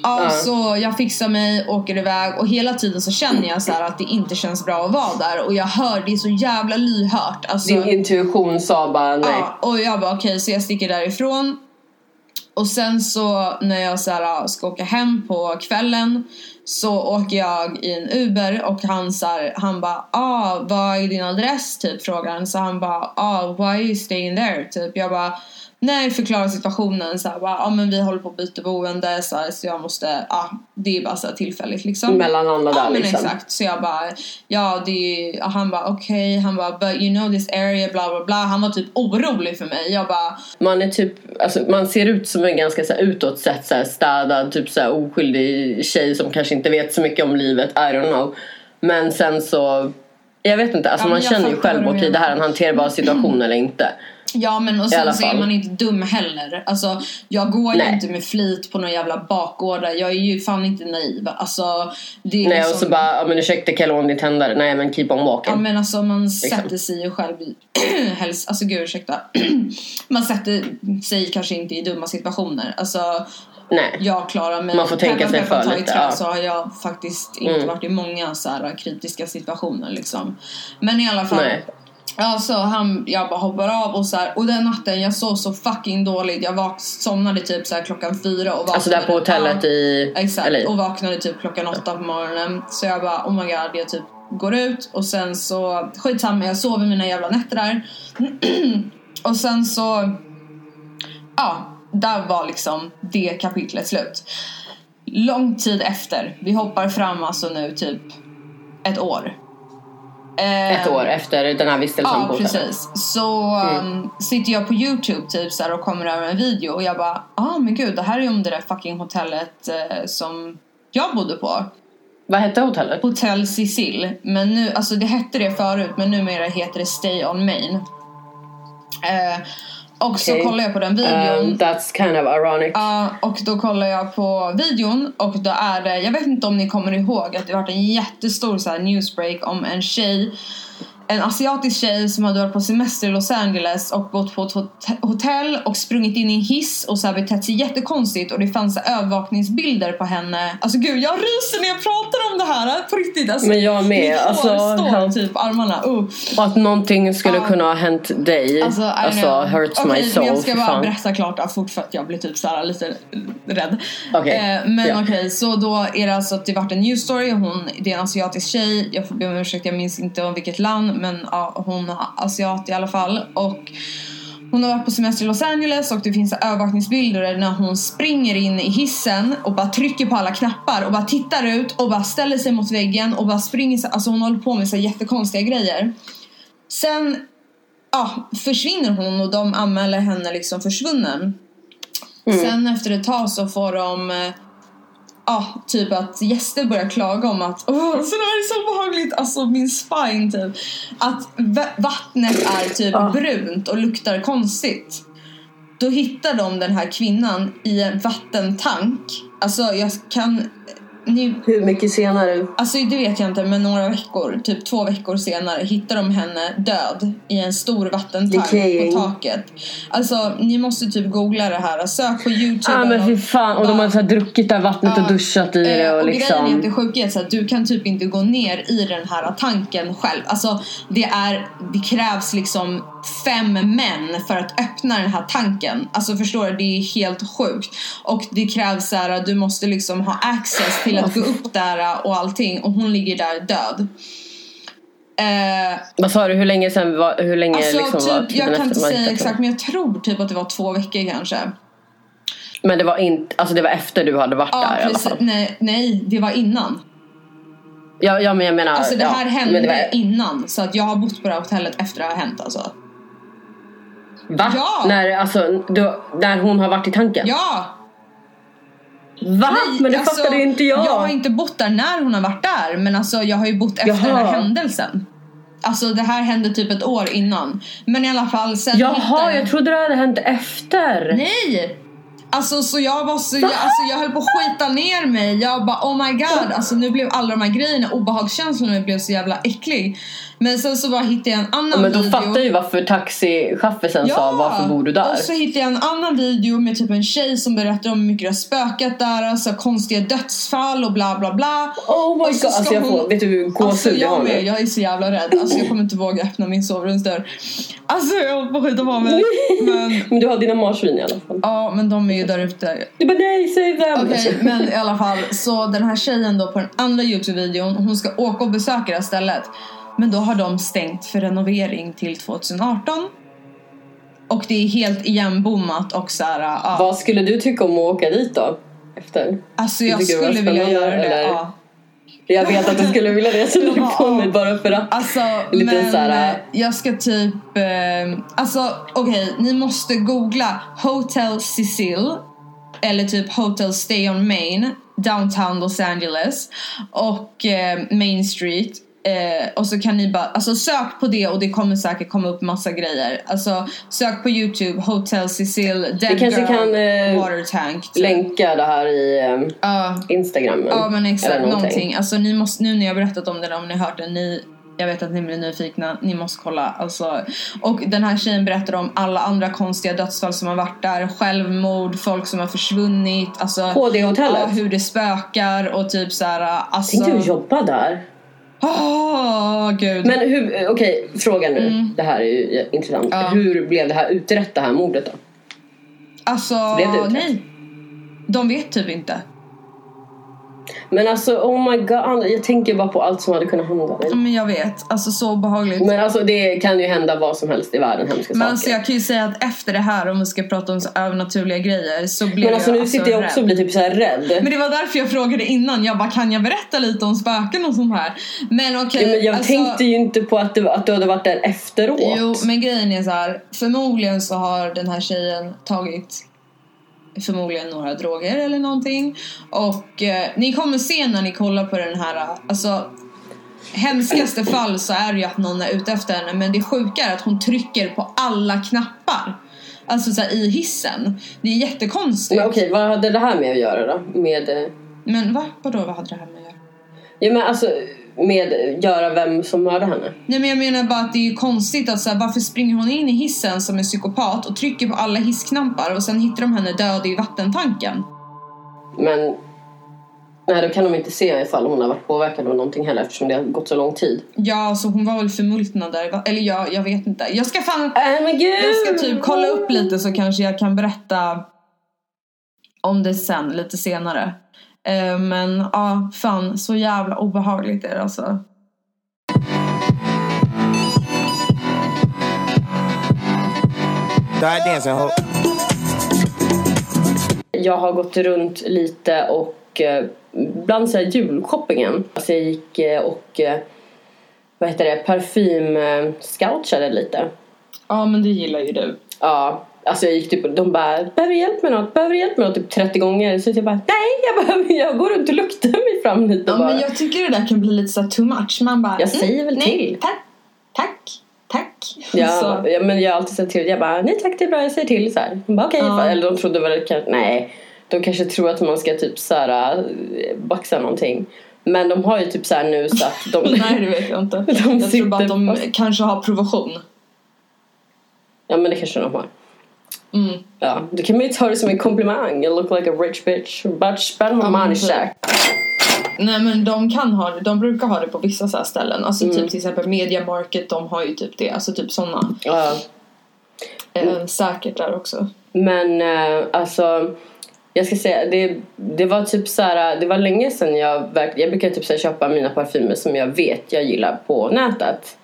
Speaker 2: Ja, så jag fixar mig, åker iväg och hela tiden så känner jag så att det inte känns bra att vara där och jag hör det är så jävla lyhört. Alltså,
Speaker 1: Din intuition sa bara nej.
Speaker 2: Ja, och jag bara okej så jag sticker därifrån. Och sen så när jag så här, ska åka hem på kvällen så åker jag i en Uber och han så här, han bara ah vad är din adress typ frågar han så han bara ah why are you staying there typ jag bara nej förklara situationen så här, bara, ah, men vi håller på att byta boende så, här, så jag måste ja det är bara så här tillfälligt liksom.
Speaker 1: Mellanlanda
Speaker 2: Ja
Speaker 1: där
Speaker 2: men
Speaker 1: liksom.
Speaker 2: exakt. Så jag bara ja det är, han bara okej. Han bara but you know this area bla bla bla. Han var typ orolig för mig. Jag bara
Speaker 1: Man är typ, alltså man ser ut som en ganska så här, utåt sett så här, städad, typ så här, oskyldig tjej som kanske inte vet så mycket om livet, I don't know. Men sen så, jag vet inte, alltså
Speaker 2: Ja,
Speaker 1: man känner ju själv, okej det här är en hanterbar situation eller inte.
Speaker 2: Ja men och sen så är
Speaker 1: fall.
Speaker 2: man inte dum heller. Alltså jag går ju
Speaker 1: Nej.
Speaker 2: inte med flit på några jävla bakgårdar. Jag är ju fan inte naiv. Alltså det är
Speaker 1: Nej och
Speaker 2: liksom,
Speaker 1: så bara, ja men ursäkta jag låna din tändare? Nej men keep on walking.
Speaker 2: Ja men alltså man
Speaker 1: Liksom.
Speaker 2: sätter sig ju själv i helst, alltså gud ursäkta. man sätter sig kanske inte i dumma situationer. Alltså
Speaker 1: Nej.
Speaker 2: jag klarar mig.
Speaker 1: Man får tänka
Speaker 2: Peppar,
Speaker 1: sig för lite,
Speaker 2: trä,
Speaker 1: ja.
Speaker 2: Så har jag faktiskt inte
Speaker 1: Mm.
Speaker 2: varit i många så här kritiska situationer liksom. Men i alla fall.
Speaker 1: Nej.
Speaker 2: Ja, så han, jag bara hoppar av och så här, och den natten jag sov så fucking dåligt. Jag vak- somnade typ så här klockan fyra och vaknade.
Speaker 1: Alltså där på hotellet
Speaker 2: Ja,
Speaker 1: i
Speaker 2: Exakt,
Speaker 1: LA.
Speaker 2: och vaknade typ klockan åtta på morgonen. Så jag bara oh my god, jag typ går ut och sen så skitsamma, jag sover mina jävla nätter där. och sen så, ja, där var liksom det kapitlet slut. Lång tid efter, vi hoppar fram alltså nu typ ett år.
Speaker 1: Ett år efter den här vistelsen
Speaker 2: Ja
Speaker 1: på
Speaker 2: precis. Så um, sitter jag på youtube typ så här, och kommer över en video och jag bara ah men gud det här är ju om det där fucking hotellet eh, som jag bodde på.
Speaker 1: Vad hette hotellet?
Speaker 2: Hotel Cecil. Men nu, alltså det hette det förut men numera heter det Stay on Main. Eh, Och så
Speaker 1: Okej.
Speaker 2: kollar jag på den videon.
Speaker 1: Um, that's kind of ironic.
Speaker 2: Ja, och då kollar jag på videon och då är det, jag vet inte om ni kommer ihåg att det har varit en jättestor så här newsbreak om en tjej en asiatisk tjej som hade varit på semester i Los Angeles och gått på ett hot- hotell och sprungit in i en hiss och så här betett sig jättekonstigt och det fanns så här övervakningsbilder på henne. Alltså gud jag ryser när jag pratar om det här på riktigt. Alltså,
Speaker 1: Men jag med,
Speaker 2: Mitt
Speaker 1: alltså,
Speaker 2: står
Speaker 1: help.
Speaker 2: typ armarna. Uh.
Speaker 1: Och att någonting skulle
Speaker 2: Ja.
Speaker 1: kunna ha hänt dig.
Speaker 2: Alltså,
Speaker 1: Alltså, hurts
Speaker 2: Okej,
Speaker 1: my soul.
Speaker 2: men jag ska bara
Speaker 1: fan.
Speaker 2: berätta klart ja, fort för att jag blir typ såhär lite rädd.
Speaker 1: Okej,
Speaker 2: Eh, men
Speaker 1: ja.
Speaker 2: okej, så då är det alltså att det vart en news story. Hon, det är en asiatisk tjej. Jag får be om ursäkt, jag minns inte om vilket land. Men ja, hon är asiat i alla fall. Och hon har varit på semester i Los Angeles och det finns övervakningsbilder när hon springer in i hissen och bara trycker på alla knappar och bara tittar ut och bara ställer sig mot väggen och bara springer. så- Alltså hon håller på med så jättekonstiga grejer. Sen ja, försvinner hon och de anmäler henne liksom försvunnen. Sen efter ett tag så får de Ja, typ att gäster börjar klaga om att Åh, så det är så obehagligt, alltså min spine typ. Att va- vattnet är typ
Speaker 1: Ja.
Speaker 2: brunt och luktar konstigt. Då hittar de den här kvinnan i en vattentank. Alltså jag kan... Ni,
Speaker 1: Hur mycket senare?
Speaker 2: Alltså det vet jag inte men några veckor, typ två veckor senare hittar de henne död i en stor vattentank
Speaker 1: Decaying.
Speaker 2: på taket. Alltså ni måste typ googla det här, sök på youtube.
Speaker 1: Ja ah, men fy fan. Och de har så här druckit det här vattnet och
Speaker 2: Ja.
Speaker 1: duschat i
Speaker 2: Eh,
Speaker 1: det och
Speaker 2: och grejen är att det
Speaker 1: liksom.
Speaker 2: sjuka är så att du kan typ inte gå ner i den här tanken själv. Alltså det är, det krävs liksom fem män för att öppna den här tanken. Alltså förstår du? Det är helt sjukt. Och det krävs så här att du måste liksom ha access till att gå upp där och allting och hon ligger där död. Eh,
Speaker 1: Vad sa du? Hur länge sen var, hur länge
Speaker 2: alltså
Speaker 1: liksom var
Speaker 2: typ,
Speaker 1: tiden
Speaker 2: jag kan inte säga exakt men jag tror typ att det var två veckor kanske.
Speaker 1: Men det var inte, alltså det var efter du hade varit
Speaker 2: Ja
Speaker 1: där i alla
Speaker 2: precis.
Speaker 1: fall.
Speaker 2: Nej, nej, det var innan.
Speaker 1: Ja, ja men jag menar.
Speaker 2: Alltså det
Speaker 1: ja,
Speaker 2: här
Speaker 1: men
Speaker 2: hände
Speaker 1: det var-
Speaker 2: innan så att jag har bott på det här hotellet efter det har hänt alltså.
Speaker 1: Va?
Speaker 2: Ja.
Speaker 1: När, alltså, du, när hon har varit i tanken?
Speaker 2: Ja!
Speaker 1: Va?
Speaker 2: Nej,
Speaker 1: men det
Speaker 2: alltså,
Speaker 1: fattade ju inte jag.
Speaker 2: Jag har inte bott där när hon har varit där men alltså jag har ju bott efter
Speaker 1: Jaha.
Speaker 2: den här händelsen. Alltså det här hände typ ett år innan. Men i alla fall sen
Speaker 1: Jaha,
Speaker 2: hittade-
Speaker 1: jag trodde det hade hänt efter.
Speaker 2: Nej! Alltså så jag var så, jag, alltså, jag höll på att skita ner mig. Jag bara oh my god. Alltså nu blev alla de här grejerna, obehagskänslorna blev så jävla äcklig. Men sen så bara hittade jag en annan
Speaker 1: Ja, men då
Speaker 2: video.
Speaker 1: fattar jag ju varför taxichauffören sa varför bor du där?
Speaker 2: Och så hittade jag en annan video med typ en tjej som berättar om hur mycket det har spökat där, alltså konstiga dödsfall och bla bla bla.
Speaker 1: Oh my
Speaker 2: Och
Speaker 1: god, alltså jag får, vet du hur
Speaker 2: Alltså
Speaker 1: gåshud jag har
Speaker 2: med, jag är så jävla rädd. Alltså jag kommer inte våga öppna min sovrumsdörr. Alltså jag håller på att skita på mig. Men
Speaker 1: Men du har dina marsvin i alla fall.
Speaker 2: ja, men de är ju där ute.
Speaker 1: Du bara nej, säg vem!
Speaker 2: Okej, men i alla fall. Så den här tjejen då på den andra Youtube-videon, hon ska åka och besöka det här stället. Men då har de stängt för renovering till 2018. Och det är helt igenbommat och så här, ja.
Speaker 1: Vad skulle du tycka om att åka dit då? Efter?
Speaker 2: Alltså jag skulle vilja göra det. Ja.
Speaker 1: Jag vet att du skulle vilja det så du kom mig bara för att.
Speaker 2: Alltså,
Speaker 1: Lite
Speaker 2: men
Speaker 1: så här,
Speaker 2: eh, jag ska typ... Eh, alltså, okej, ni måste googla Hotel Cecil eller typ Hotel Stay on Main, downtown Los Angeles och eh, Main Street. Eh, och så kan ni bara, alltså sök på det och det kommer säkert komma upp massa grejer. Alltså sök på youtube, Hotel Cecil, Dead
Speaker 1: kanske
Speaker 2: Girl,
Speaker 1: kan, eh,
Speaker 2: Water Tank. typ.
Speaker 1: Länka det här i eh,
Speaker 2: Ja.
Speaker 1: Instagram.
Speaker 2: Ja men exakt,
Speaker 1: eller
Speaker 2: någonting. Alltså ni måste, nu när jag berättat om det, om ni har hört det, ni jag vet att ni blir nyfikna, ni måste kolla. Alltså, och den här tjejen berättar om alla andra konstiga dödsfall som har varit där. Självmord, folk som har försvunnit. Alltså,
Speaker 1: På det hotellet?
Speaker 2: Ja, hur det spökar och typ såhär... Alltså,
Speaker 1: Tänkte du jobba där?
Speaker 2: Åh, gud.
Speaker 1: Men hur, okej, fråga nu. Det här är ju intressant.
Speaker 2: Mm. Ja.
Speaker 1: Hur blev det här utrett, det här mordet då?
Speaker 2: alltså,
Speaker 1: Blev det utrett?
Speaker 2: nej. De vet typ inte.
Speaker 1: Men alltså oh my god, jag tänker bara på allt som hade kunnat hända dig.
Speaker 2: Men jag vet, alltså så obehagligt.
Speaker 1: Men alltså det kan ju hända vad som helst i världen, hemska
Speaker 2: Men
Speaker 1: saker.
Speaker 2: alltså jag kan ju säga att efter det här, om vi ska prata om så övernaturliga grejer, så blev
Speaker 1: Men alltså
Speaker 2: jag
Speaker 1: nu sitter jag också och blir typ så rädd.
Speaker 2: Men det var därför jag frågade innan, jag bara kan jag berätta lite om spöken och sånt här? Men okej,
Speaker 1: Ja, men jag
Speaker 2: alltså,
Speaker 1: tänkte ju inte på att du, att du hade varit där efteråt.
Speaker 2: Jo, men grejen är så här. förmodligen så har den här tjejen tagit förmodligen några droger eller någonting. Och eh, ni kommer se när ni kollar på den här, alltså hemskaste fall så är det ju att någon är ute efter henne men det sjuka är att hon trycker på alla knappar. Alltså så här, i hissen. Det är jättekonstigt.
Speaker 1: Men okej, vad hade det här med att göra då? Med, eh,
Speaker 2: Men va? Vadå, vad hade det här med att göra?
Speaker 1: ja men alltså med göra vem som mördade henne.
Speaker 2: Nej men jag menar bara att det är konstigt att så här, varför springer hon in i hissen som en psykopat och trycker på alla hissknappar och sen hittar de henne död i vattentanken?
Speaker 1: Men nej, då kan de inte se ifall hon har varit påverkad av någonting heller eftersom det har gått så lång tid.
Speaker 2: Ja, så hon var väl förmultnad där. Eller jag, jag vet inte. Jag ska fan...
Speaker 1: Äh, men gud!
Speaker 2: Jag ska typ kolla upp lite så kanske jag kan berätta om det sen, lite senare. Eh, men ja, fan så jävla obehagligt är det alltså.
Speaker 1: Jag har gått runt lite och eh, bland så här julshoppingen. Alltså jag gick eh, och vad heter det, parfym eh, scoutade lite.
Speaker 2: Ja, men det gillar ju du.
Speaker 1: Ja, alltså jag gick typ de bara behöver du hjälp med något, behöver du hjälp med något typ 30 gånger. Så jag bara nej jag behöver, jag går runt och luktar mig fram lite
Speaker 2: Ja,
Speaker 1: bara.
Speaker 2: men jag tycker det där kan bli lite så too much. Man bara...
Speaker 1: Jag säger väl
Speaker 2: nej,
Speaker 1: till.
Speaker 2: Tack, tack, tack.
Speaker 1: Ja, ja, men jag har alltid sagt till. Jag bara, nej tack det är bra, jag säger till så här. Hon bara okej.
Speaker 2: Ja.
Speaker 1: Eller de trodde väl kanske, nej. De kanske tror att man ska typ så här äh, baxa någonting. Men de har ju typ så här nu så att de...
Speaker 2: nej, det vet jag inte.
Speaker 1: De
Speaker 2: jag tror bara att de
Speaker 1: fast.
Speaker 2: kanske har provision.
Speaker 1: ja men det kanske de har.
Speaker 2: Mm.
Speaker 1: Ja, då kan man ju ta det som en komplimang. You look like a rich bitch. But spend
Speaker 2: men
Speaker 1: money
Speaker 2: typ.
Speaker 1: shack.
Speaker 2: Nej men de kan ha det, de brukar ha det på vissa så här ställen. Alltså
Speaker 1: Mm.
Speaker 2: typ till exempel Media Market, de har ju typ det. Alltså typ sådana.
Speaker 1: Ja.
Speaker 2: Eh, säkert där också.
Speaker 1: Men eh, alltså jag ska säga det, det var typ så här, det var länge sedan jag verkligen, jag brukar typ så här, köpa mina parfymer som jag vet jag gillar på nätet.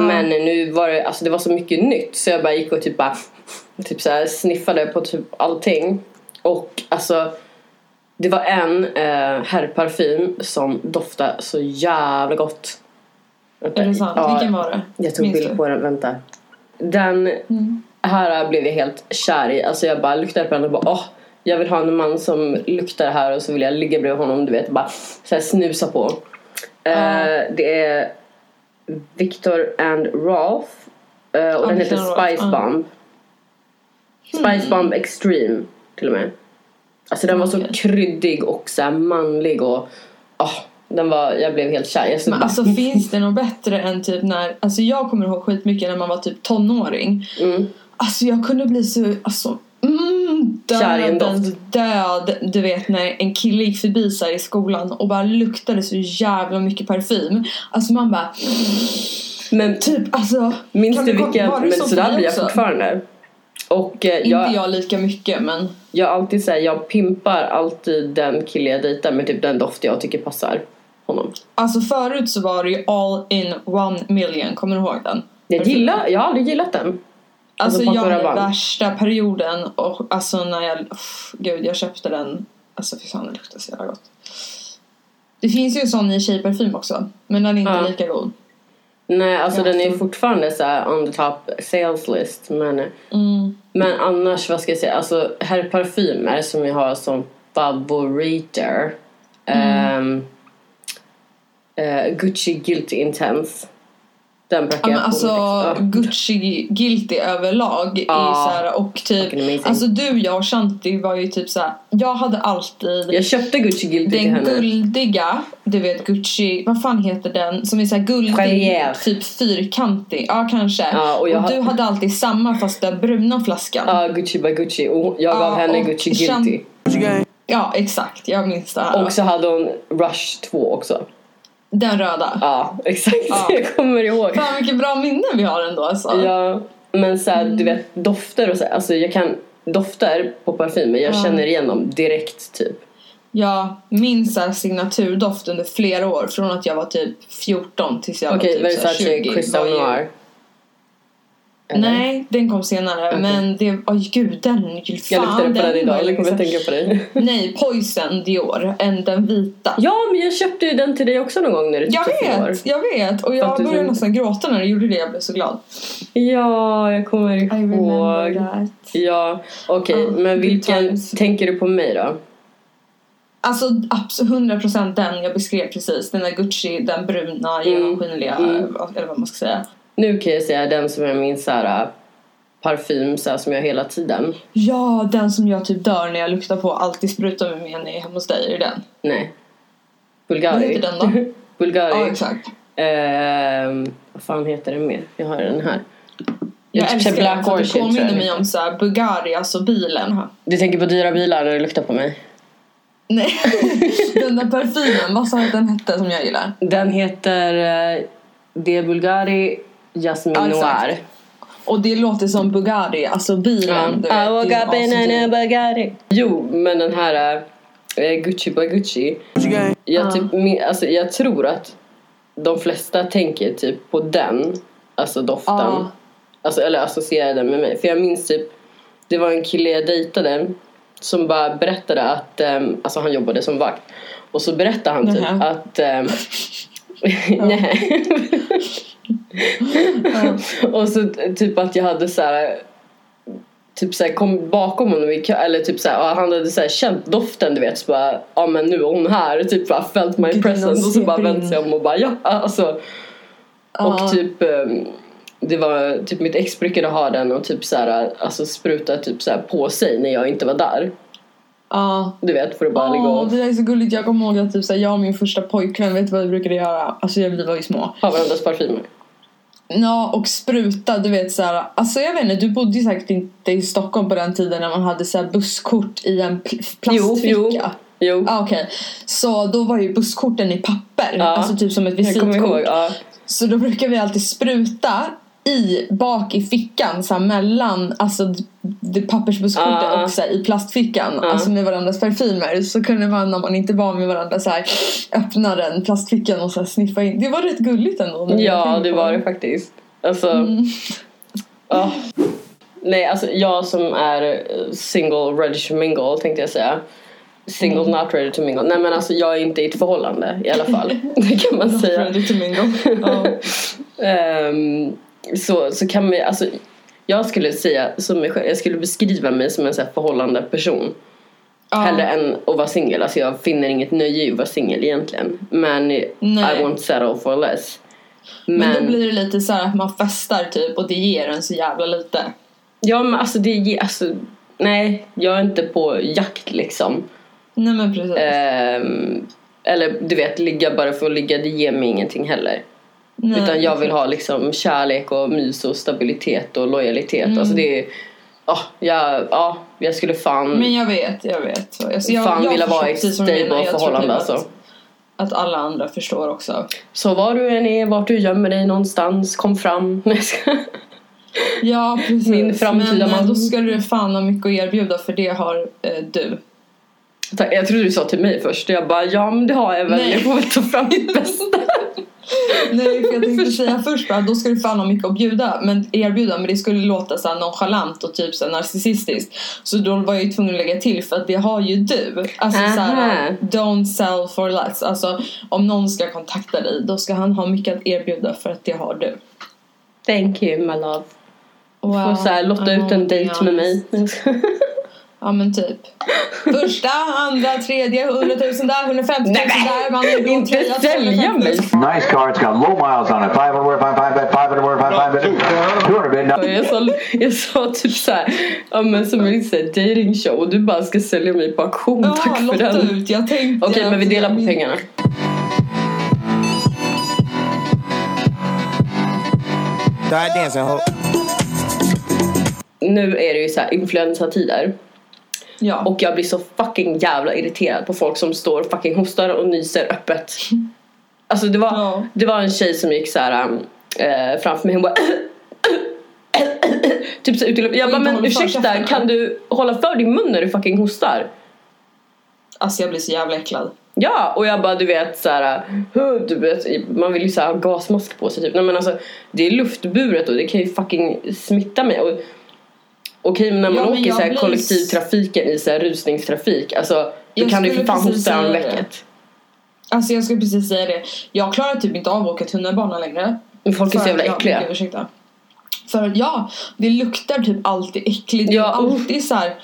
Speaker 1: Men nu var det, alltså det var så mycket nytt så jag bara gick och typ bara typ så här, sniffade på typ allting. Och alltså det var en eh, herrparfym som doftade så jävla gott.
Speaker 2: Är det sant?
Speaker 1: Ja,
Speaker 2: Vilken var det?
Speaker 1: jag tog bild på den, vänta. Den här blev jag helt kär i. Alltså jag bara luktade på den och bara åh, jag vill ha en man som luktar här och så vill jag ligga bredvid honom, du vet, bara så här snusa på. Eh, det är Victor and Rolf eh, och den heter Spice. Bomb. Spice Bomb Extreme till och med. Alltså den var så kryddig och så manlig och åh, den var, jag blev helt kär.
Speaker 2: Men
Speaker 1: bara,
Speaker 2: alltså finns det något bättre än typ när, alltså jag kommer ihåg skitmycket när man var typ tonåring.
Speaker 1: mm.
Speaker 2: Alltså jag kunde bli så, alltså mm, dödens död. Du vet när en kille gick förbi så i skolan och bara luktade så jävla mycket parfym. Alltså man bara,
Speaker 1: Men
Speaker 2: typ alltså.
Speaker 1: Minns du vilken? Men sådär blir jag
Speaker 2: också?
Speaker 1: fortfarande. Och eh,
Speaker 2: Inte
Speaker 1: jag,
Speaker 2: jag lika mycket men.
Speaker 1: jag alltid säger jag pimpar alltid den kille jag dejtar med typ den doft jag tycker passar honom.
Speaker 2: Alltså förut så var det ju all in one million, kommer du ihåg den?
Speaker 1: Jag gillar, jag har aldrig gillat den.
Speaker 2: Alltså,
Speaker 1: Alltså,
Speaker 2: jag
Speaker 1: Rabanne.
Speaker 2: värsta perioden och alltså när jag, uff, gud jag köpte den, alltså fy fan det luktar så jävla gott. Det finns ju en sån i tjejparfym också, men den är inte
Speaker 1: Ja.
Speaker 2: lika god.
Speaker 1: Nej, alltså den är ju fortfarande så on the top sales list. Men,
Speaker 2: Mm.
Speaker 1: men annars, vad ska jag säga? Alltså herrparfymer som jag har som favoriter. ehm, eh, Gucci Guilty Intense. Den
Speaker 2: men
Speaker 1: jag på
Speaker 2: alltså. Gucci Guilty överlag är
Speaker 1: Ja.
Speaker 2: så här, och typ. Alltså du, jag och Shanti var ju typ så här. jag hade alltid
Speaker 1: Jag köpte Gucci Guilty till
Speaker 2: den
Speaker 1: henne.
Speaker 2: guldiga, du vet Gucci, vad fan heter den? Som är så här guldig,
Speaker 1: Charrière.
Speaker 2: typ fyrkantig. Ja kanske.
Speaker 1: Ja, och
Speaker 2: och du hade alltid samma fast den bruna flaskan.
Speaker 1: Ja, Gucci by Gucci. Och jag gav
Speaker 2: Ja,
Speaker 1: henne Gucci Guilty.
Speaker 2: Ja exakt, jag minns det här.
Speaker 1: Och så hade hon Rush 2 också.
Speaker 2: Den röda.
Speaker 1: Ja, exakt.
Speaker 2: Ja.
Speaker 1: Jag kommer ihåg.
Speaker 2: Fan vilket bra minne vi har ändå alltså.
Speaker 1: Ja, men så här,
Speaker 2: Mm.
Speaker 1: du vet dofter och så här, alltså jag kan dofter på parfymer, jag
Speaker 2: Ja.
Speaker 1: känner igen dem direkt typ.
Speaker 2: Jag minns så här signaturdoft under flera år. Från att jag var typ 14 tills jag
Speaker 1: Okej,
Speaker 2: var typ så här
Speaker 1: Versace
Speaker 2: 20.
Speaker 1: Crystal
Speaker 2: var ju-
Speaker 1: Noir. Eller?
Speaker 2: Nej, den kom senare.
Speaker 1: Okej.
Speaker 2: Men det, oj gud den fan.
Speaker 1: Jag luktade på den
Speaker 2: var
Speaker 1: idag, eller kommer jag
Speaker 2: liksom-
Speaker 1: tänka på dig?
Speaker 2: Nej, Poison Dior. En, den vita.
Speaker 1: Ja, men jag köpte ju den till dig också någon gång när du
Speaker 2: Jag
Speaker 1: år.
Speaker 2: vet, jag vet. Och jag
Speaker 1: du
Speaker 2: började nästan gråta när du gjorde det. Jag blev så glad.
Speaker 1: Ja, jag kommer ihåg. Ja, okej,
Speaker 2: Ja,
Speaker 1: men
Speaker 2: good
Speaker 1: vilken tänker du på mig då?
Speaker 2: Alltså absolut 100% den jag beskrev precis. Den där Gucci, den bruna,
Speaker 1: Mm.
Speaker 2: genomskinliga.
Speaker 1: Mm.
Speaker 2: Eller vad man ska säga.
Speaker 1: Nu kan jag säga den som jag minns såhär parfym så här, som jag har hela tiden.
Speaker 2: Ja, den som jag typ dör när jag luktar på alltid sprutar med mig när jag är hemma hos dig. Är det den?
Speaker 1: Nej. Bulgari.
Speaker 2: Vad heter den då?
Speaker 1: Bulgari.
Speaker 2: Ja, exakt.
Speaker 1: Ehm, vad fan heter den mer? Jag har den här.
Speaker 2: Jag
Speaker 1: typ
Speaker 2: älskar
Speaker 1: så här
Speaker 2: för att det
Speaker 1: jag
Speaker 2: påminner mig om så här Bugatti, alltså bilen. här.
Speaker 1: Du tänker på dyra bilar när du luktar på mig?
Speaker 2: Nej, den där parfymen, vad sa du att den hette som jag gillar?
Speaker 1: Den heter uh, De Bulgari Jasmine
Speaker 2: Ja.
Speaker 1: Noir.
Speaker 2: Och det låter som Bugatti, alltså bilen. du vet,
Speaker 1: I
Speaker 2: det
Speaker 1: woke
Speaker 2: är
Speaker 1: up in
Speaker 2: asdyrt.
Speaker 1: a Bulgari. Jo, men den här uh, Gucci by Gucci. Jag, typ, min, alltså, jag tror att de flesta tänker typ på den, alltså doften.
Speaker 2: Ja.
Speaker 1: Alltså, eller associerar den med mig. För jag minns typ, det var en kille jag dejtade som bara berättade att, um, alltså han jobbade som vakt. Och så berättade han typ
Speaker 2: Nähä.
Speaker 1: att um, Nej. och så typ att jag hade så här typ såhär kom bakom honom i kö, eller typ såhär, ja, han hade såhär känt doften du vet så bara ja men nu är hon här typ bara felt my
Speaker 2: Gud,
Speaker 1: presence och så bara vände sig om och bara ja alltså
Speaker 2: Ja.
Speaker 1: och typ ehm, det var typ mitt ex brukade ha den och typ såhär alltså spruta typ såhär på sig när jag inte var där
Speaker 2: Ja.
Speaker 1: du vet för att bara ligga och
Speaker 2: det där är så gulligt. Jag kommer ihåg att typ, så här, jag och min första pojkvän, vet du vad vi brukade göra? Alltså jag- vi var ju små.
Speaker 1: ha varandras parfymer
Speaker 2: Ja, och spruta, du vet så här. Alltså jag vet inte, du bodde ju säkert inte i Stockholm på den tiden när man hade så busskort i en pl- plastficka.
Speaker 1: jo jo jo
Speaker 2: Ja, okej. Så då var ju busskorten i papper.
Speaker 1: Ja.
Speaker 2: Alltså typ som ett visitkort. Så då brukar vi alltid spruta i bak i fickan så här, mellan alltså pappersbusskortet
Speaker 1: Ja.
Speaker 2: och så här, i plastfickan
Speaker 1: Ja.
Speaker 2: alltså med varandras parfymer så kunde man när man inte var med varandra så här, öppna den plastfickan och så här, sniffa in det var rätt gulligt ändå
Speaker 1: Ja, det var det faktiskt. Alltså, ja. Nej, alltså jag som är eh, single ready to mingle tänkte jag säga. Single not ready to mingle. Nej men alltså jag är inte i ett förhållande i alla fall. Det kan man säga.
Speaker 2: Ready to mingle. Ja.
Speaker 1: Ehm, så, så kan man alltså jag skulle säga som mig själv, jag skulle beskriva mig som en så här förhållande person.
Speaker 2: Ja.
Speaker 1: Hellre än att vara singel. Alltså jag finner inget nöje i att vara singel egentligen. Men I
Speaker 2: Nej.
Speaker 1: won't settle for less.
Speaker 2: Men, då blir det lite så här att man festar typ och det ger en så jävla lite.
Speaker 1: Ja men alltså det ge- alltså Nej, jag är inte på jakt liksom.
Speaker 2: Nej men precis.
Speaker 1: Ehm, eller du vet, ligga bara för att ligga, det ger mig ingenting heller.
Speaker 2: Nej,
Speaker 1: Utan jag vill ha liksom kärlek och mys och stabilitet och lojalitet. Alltså det är, ja, jag, ja, jag skulle fan,
Speaker 2: Men jag vet, jag vet. Alltså, jag,
Speaker 1: fan
Speaker 2: jag
Speaker 1: vilja vara i ett stable
Speaker 2: Jag
Speaker 1: förhållande
Speaker 2: typ
Speaker 1: alltså.
Speaker 2: Att, att alla andra förstår också.
Speaker 1: Så var du än är, vart du gömmer dig någonstans, kom fram. Jag.
Speaker 2: Ja, precis.
Speaker 1: Min framtida
Speaker 2: Men eh,
Speaker 1: man.
Speaker 2: då ska du fan ha mycket att erbjuda för det har eh, du.
Speaker 1: Jag trodde du sa till mig först jag bara ja men det har jag väl,
Speaker 2: Nej.
Speaker 1: jag får väl ta fram mitt bästa.
Speaker 2: Nej, för jag tänkte säga först bara då ska du fan ha mycket att bjuda, men erbjuda men det skulle låta så här nonchalant och typ så narcissistiskt. Så då var jag ju tvungen att lägga till för att det har ju du. Alltså så här, don't sell for less. Alltså om någon ska kontakta dig då ska han ha mycket att erbjuda för att det har du.
Speaker 1: Thank you my love.
Speaker 2: Wow,
Speaker 1: Får så här, lotta ut en dejt med mig.
Speaker 2: Ja men typ. Första, andra, tredje, hundratusen där, 150 000
Speaker 1: Nej, men,
Speaker 2: där. Man är
Speaker 1: inte sälja
Speaker 2: 250 000.
Speaker 1: mig.
Speaker 5: Nice car. It's got low miles on it. 500 word, 500 bid, 500 word, 500 bid, 200 bid. No.
Speaker 1: Jag sa, jag sa typ såhär, ja men som en dating show och du bara ska sälja mig på auktion,
Speaker 2: Ja,
Speaker 1: tack för den.
Speaker 2: ut. Jag tänkte...
Speaker 1: Okej men vi delar på pengarna. Nu är det ju så här influensatider
Speaker 2: Ja.
Speaker 1: och jag blir så fucking jävla irriterad på folk som står och fucking hostar och nyser öppet. Alltså det var,
Speaker 2: Ja.
Speaker 1: det var en tjej som gick så här äh, framför mig hon bara Typ så ut i Jag bara men ursäkta kan du hålla för din mun när du fucking hostar?
Speaker 2: Alltså jag blir så jävla äcklad.
Speaker 1: Ja, och jag bara du vet så här, "Huh", du vet, man vill ju så här ha gasmask på sig typ. Nej men alltså det är luftburet och det kan ju fucking smitta mig. Och, Okej men när man
Speaker 2: Ja,
Speaker 1: åker
Speaker 2: jag
Speaker 1: så här
Speaker 2: blir-
Speaker 1: kollektivtrafiken i så här rusningstrafik, alltså då
Speaker 2: Jag
Speaker 1: kan du ju för fan hosta armvecket.
Speaker 2: Alltså jag skulle precis säga det. Jag klarar typ inte av att åka tunnelbana längre.
Speaker 1: Men folk är så jävla äckliga.
Speaker 2: gud, ursäkta. För ja, det luktar typ alltid äckligt.
Speaker 1: Ja,
Speaker 2: alltid så här.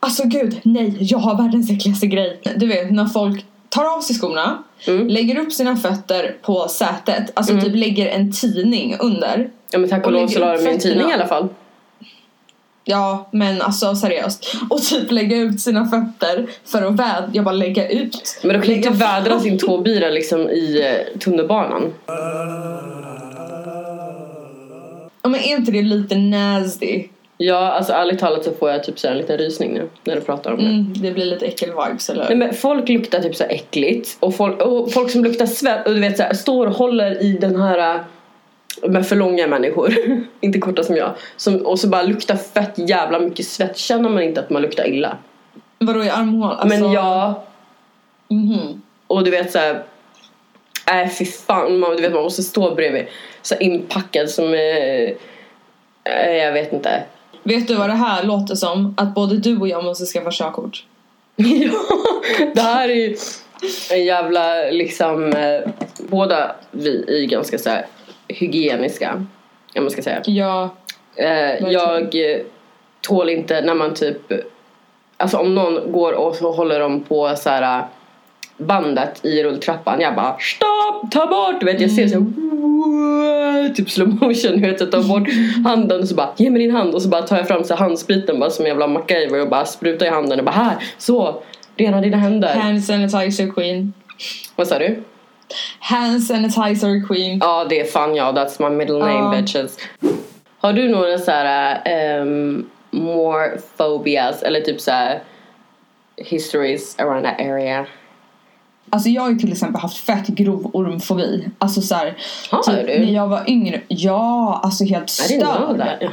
Speaker 2: Alltså gud, nej, jag har världens äckligaste grej. Du vet när folk tar av sig skorna,
Speaker 1: Mm.
Speaker 2: lägger upp sina fötter på sätet, alltså typ lägger en tidning under.
Speaker 1: Ja men tack och
Speaker 2: Och
Speaker 1: lov så la de en tidning i alla fall.
Speaker 2: Ja men alltså seriöst. Och typ lägga ut sina fötter för att vädra. Jag bara lägga ut.
Speaker 1: Men du kan inte vädra sin tåbira liksom i eh, tunnelbanan.
Speaker 2: Ja men är inte det lite nasty?
Speaker 1: Ja, alltså ärligt talat så får jag typ så här en liten rysning nu när du pratar om det.
Speaker 2: Mm, det blir lite äckel-vibes eller?
Speaker 1: Nej, men folk luktar typ så här äckligt och folk, och folk som luktar svett och du vet så här, står och håller i den här äh, med för långa människor, inte korta som jag, som, och så bara luktar fett jävla mycket svett. Känner man inte att man luktar illa?
Speaker 2: Vadå i armhål? Alltså,
Speaker 1: Men ja,
Speaker 2: mhm.
Speaker 1: och du vet så här. Nej fy fan, man, du vet man måste stå bredvid så inpackad som eh, eh, jag vet inte.
Speaker 2: Vet du vad det här låter som? Att både du och jag måste skaffa körkort.
Speaker 1: ja, det här är ju en jävla liksom eh, båda vi är ganska så här hygieniska. Om man ska säga.
Speaker 2: Ja.
Speaker 1: Eh, jag tål inte när man typ Alltså om någon går och så håller de på så här eh, bandet i rulltrappan jag bara stopp, ta bort! Du vet jag ser så här, typ slow motion, du vet jag tar bort handen och så bara ge mig din hand och så bara tar jag fram så här handspriten bara som en jävla MacGyver och bara sprutar i handen och bara här, så, rena dina händer.
Speaker 2: Hand sanitizer queen.
Speaker 1: Vad sa du?
Speaker 2: Hand sanitizer queen.
Speaker 1: Ja det är fan jag, that's my middle name
Speaker 2: Ja.
Speaker 1: bitches. Har du några så här um, more phobias eller typ så här histories around that area?
Speaker 2: Alltså jag har ju till exempel haft fett grov ormfobi. Alltså såhär. Typ,
Speaker 1: du?
Speaker 2: När jag var yngre. Ja, alltså helt störd.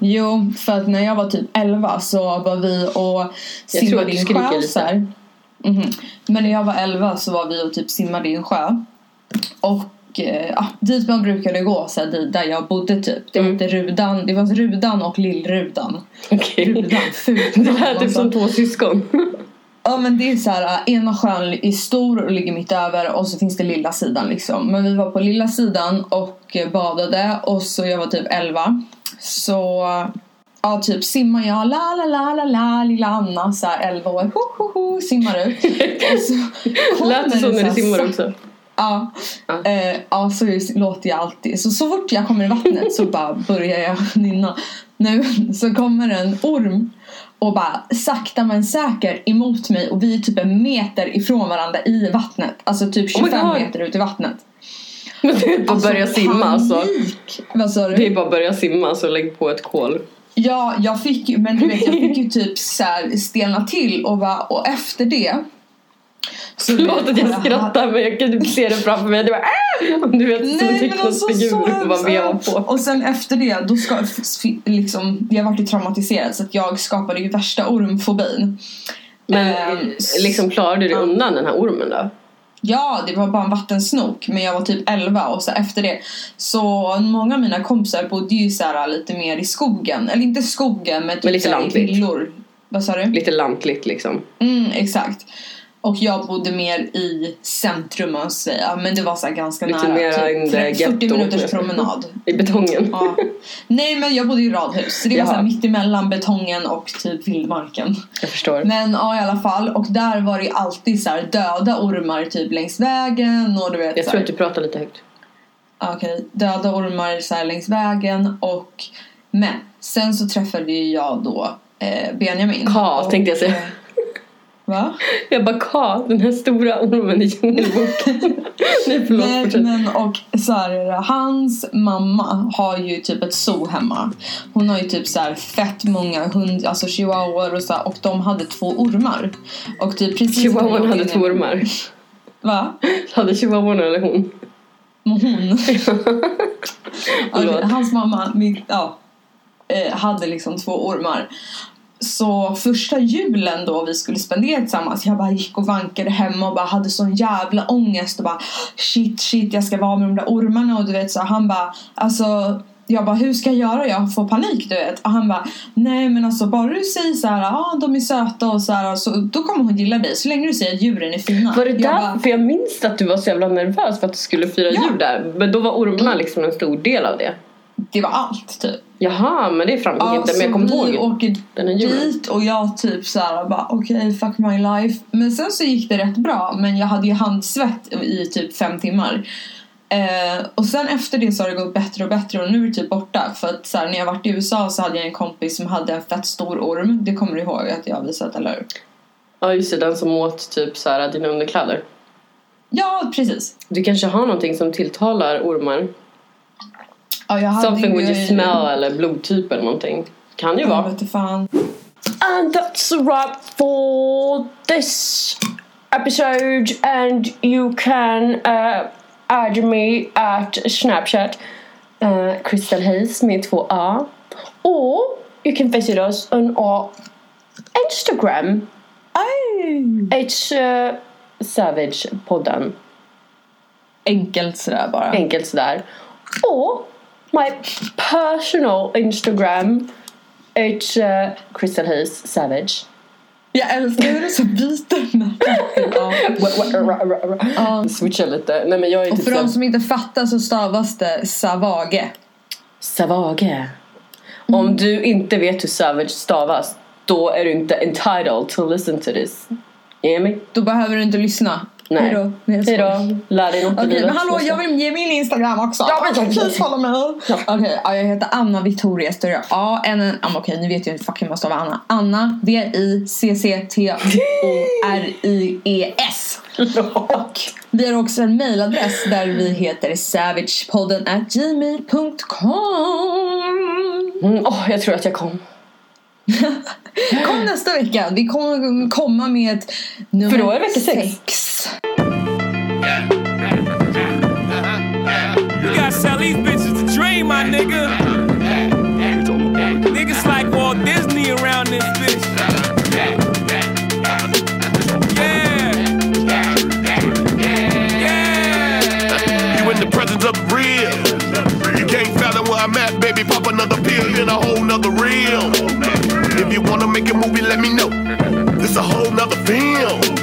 Speaker 2: Jo, för att när jag var typ 11 så var vi och simmade i en sjö.
Speaker 1: lite.
Speaker 2: Mhm. Men när jag var 11 så var vi och typ simmade i en sjö. Och eh, dit man brukade gå, så här, där jag bodde typ. Det
Speaker 1: Mm.
Speaker 2: var inte Rudan, det var Rudan och Lillrudan.
Speaker 1: Okej.
Speaker 2: Rudan, fult
Speaker 1: Det lät typ som två syskon.
Speaker 2: Ja men det är så här, äh, ena sjön är stor och ligger mitt över och så finns det lilla sidan liksom. Men vi var på lilla sidan och eh, badade och så jag var typ 11. Så ja typ simmar jag la la la la la lilla Anna så här 11 år ho ho ho simmar ut. Och så
Speaker 1: Lät det så när du simmar också?
Speaker 2: Ja,
Speaker 1: Ja.
Speaker 2: eh, ja så låter jag alltid. Så, så fort jag kommer i vattnet så bara börjar jag nynna. Nu så kommer en orm och bara sakta men säker emot mig och vi är typ en meter ifrån varandra i vattnet. Alltså typ
Speaker 1: Oh my
Speaker 2: 25
Speaker 1: God.
Speaker 2: meter ut i vattnet.
Speaker 1: Men det är bara att börja simma alltså.
Speaker 2: panik. Vad sa du?
Speaker 1: Det är bara att börja simma så lägg på ett kol.
Speaker 2: Ja, jag fick ju, men du vet jag fick ju typ så här stelna till och, bara, och efter det så
Speaker 1: Förlåt att jag skrattar men jag kan typ se det framför mig. Du, bara, ah! du vet som bara
Speaker 2: hemskt.
Speaker 1: vevar på.
Speaker 2: Och sen efter det, då ska, liksom, jag vart ju traumatiserad så att jag skapade ju värsta ormfobin.
Speaker 1: Men eh, liksom klarade du dig undan den här ormen då?
Speaker 2: Ja, det var bara en vattensnok men jag var typ 11 och så efter det så många av mina kompisar bodde ju så här lite mer i skogen. Eller inte skogen men typ
Speaker 1: Men lite
Speaker 2: så här i villor. Vad sa du?
Speaker 1: Lite lantligt liksom.
Speaker 2: Mm, exakt. Och jag bodde mer i centrum man säga. Men det var så ganska
Speaker 1: Lite
Speaker 2: nära.
Speaker 1: mera
Speaker 2: typ
Speaker 1: in the
Speaker 2: 40
Speaker 1: ghetto.
Speaker 2: minuters promenad.
Speaker 1: I betongen.
Speaker 2: Ja. Nej men jag bodde i radhus. Så det var så
Speaker 1: Jaha.
Speaker 2: här mitt emellan betongen och typ vildmarken.
Speaker 1: Jag förstår.
Speaker 2: Men ja i alla fall. Och där var det alltid så döda ormar typ längs vägen. Och du vet
Speaker 1: Jag tror att du pratar lite högt.
Speaker 2: Ja, Okej, döda ormar så längs vägen. Och men sen så träffade jag då eh, Benjamin. Och,
Speaker 1: tänkte jag säga.
Speaker 2: Va?
Speaker 1: Jag bara Ka, den här stora ormen i Djungelboken. Nej förlåt,
Speaker 2: Nej, men och så här är det. Hans mamma har ju typ ett zoo hemma. Hon har ju typ så här fett många hund, alltså chihuahuor och så här, och de hade två ormar. Och typ precis
Speaker 1: Chihuahuan hade två ormar.
Speaker 2: Va?
Speaker 1: Hade chihuahuan eller hon?
Speaker 2: Hon. Okej, hans mamma min, ja, eh, hade liksom två ormar. Så första julen då vi skulle spendera tillsammans Jag bara gick och vankade hemma och bara hade sån jävla ångest och bara Shit shit jag ska vara med de där ormarna och du vet så han bara Alltså jag bara hur ska jag göra? Jag får panik du vet och han bara Nej men alltså bara du säger så här, ja ah, de är söta och så här så då kommer hon gilla dig så länge du säger att djuren är fina
Speaker 1: Var det
Speaker 2: jag
Speaker 1: där?
Speaker 2: bara,
Speaker 1: För jag minns att du var så jävla nervös för att du skulle fira
Speaker 2: Ja.
Speaker 1: jul där. Men då var ormarna liksom en stor del av det.
Speaker 2: Det var allt typ
Speaker 1: Jaha, men det framgick
Speaker 2: Ja,
Speaker 1: inte. Men
Speaker 2: så
Speaker 1: jag kommer ihåg
Speaker 2: åker
Speaker 1: den här julen.
Speaker 2: dit och jag typ såhär bara okej fuck my life. Men sen så gick det rätt bra men jag hade ju handsvett i typ fem timmar. Eh, och sen efter det så har det gått bättre och bättre och nu är det typ borta. För att så här, när jag varit i USA så hade jag en kompis som hade en fett stor orm. Det kommer du ihåg att jag har visat, eller hur?
Speaker 1: Ja just det, den som åt typ så här dina underkläder.
Speaker 2: Ja, precis.
Speaker 1: Du kanske har någonting som tilltalar ormar?
Speaker 2: Ja,
Speaker 1: Something with your smell eller blodtyp eller någonting. Kan ju vara. And that's a wrap for this episode and you can uh, add me at Snapchat uh, Crystal Hayes med två A or you can visit us on our Instagram
Speaker 2: Aj.
Speaker 1: It's uh, Savage-podden
Speaker 2: Enkelt sådär bara.
Speaker 1: enkelt sådär or my personal Instagram It's uh, Crystal Hayes Savage
Speaker 2: Jag älskar hur du så byter namn. Ja.
Speaker 1: Switcha lite. Nej men jag är
Speaker 2: Och
Speaker 1: typ
Speaker 2: för de som inte fattar så stavas det Savage.
Speaker 1: Savage. Om du inte vet hur Savage stavas då är du inte entitled to listen to this. Me?
Speaker 2: Då behöver du inte lyssna.
Speaker 1: Nej.
Speaker 2: Hejdå. Nej.
Speaker 1: Hejdå. Lär dig något i livet.
Speaker 2: men hallå, jag vill ge min Instagram också.
Speaker 1: Ja, men.
Speaker 2: Please follow me. Okej, ja, jag heter Anna Victoria Större. A N N. Okej, nu vet jag inte fucking vad stavar Anna. Anna V I C C T O R I E S. Och vi har också en mailadress där vi heter savagepodden at gmail.com.
Speaker 1: Mm, åh, jag tror att jag kom.
Speaker 2: Kom nästa vecka. Vi kommer komma med ett nummer
Speaker 1: För då är vecka sex.
Speaker 2: sex.
Speaker 6: You gotta sell these bitches the dream, my nigga. Niggas like Walt Disney around this bitch. Yeah. Yeah.
Speaker 7: You in the presence of the real. You can't fathom where I'm at, baby. Pop another pill in a whole nother reel. If you wanna make a movie, let me know. This a whole nother film.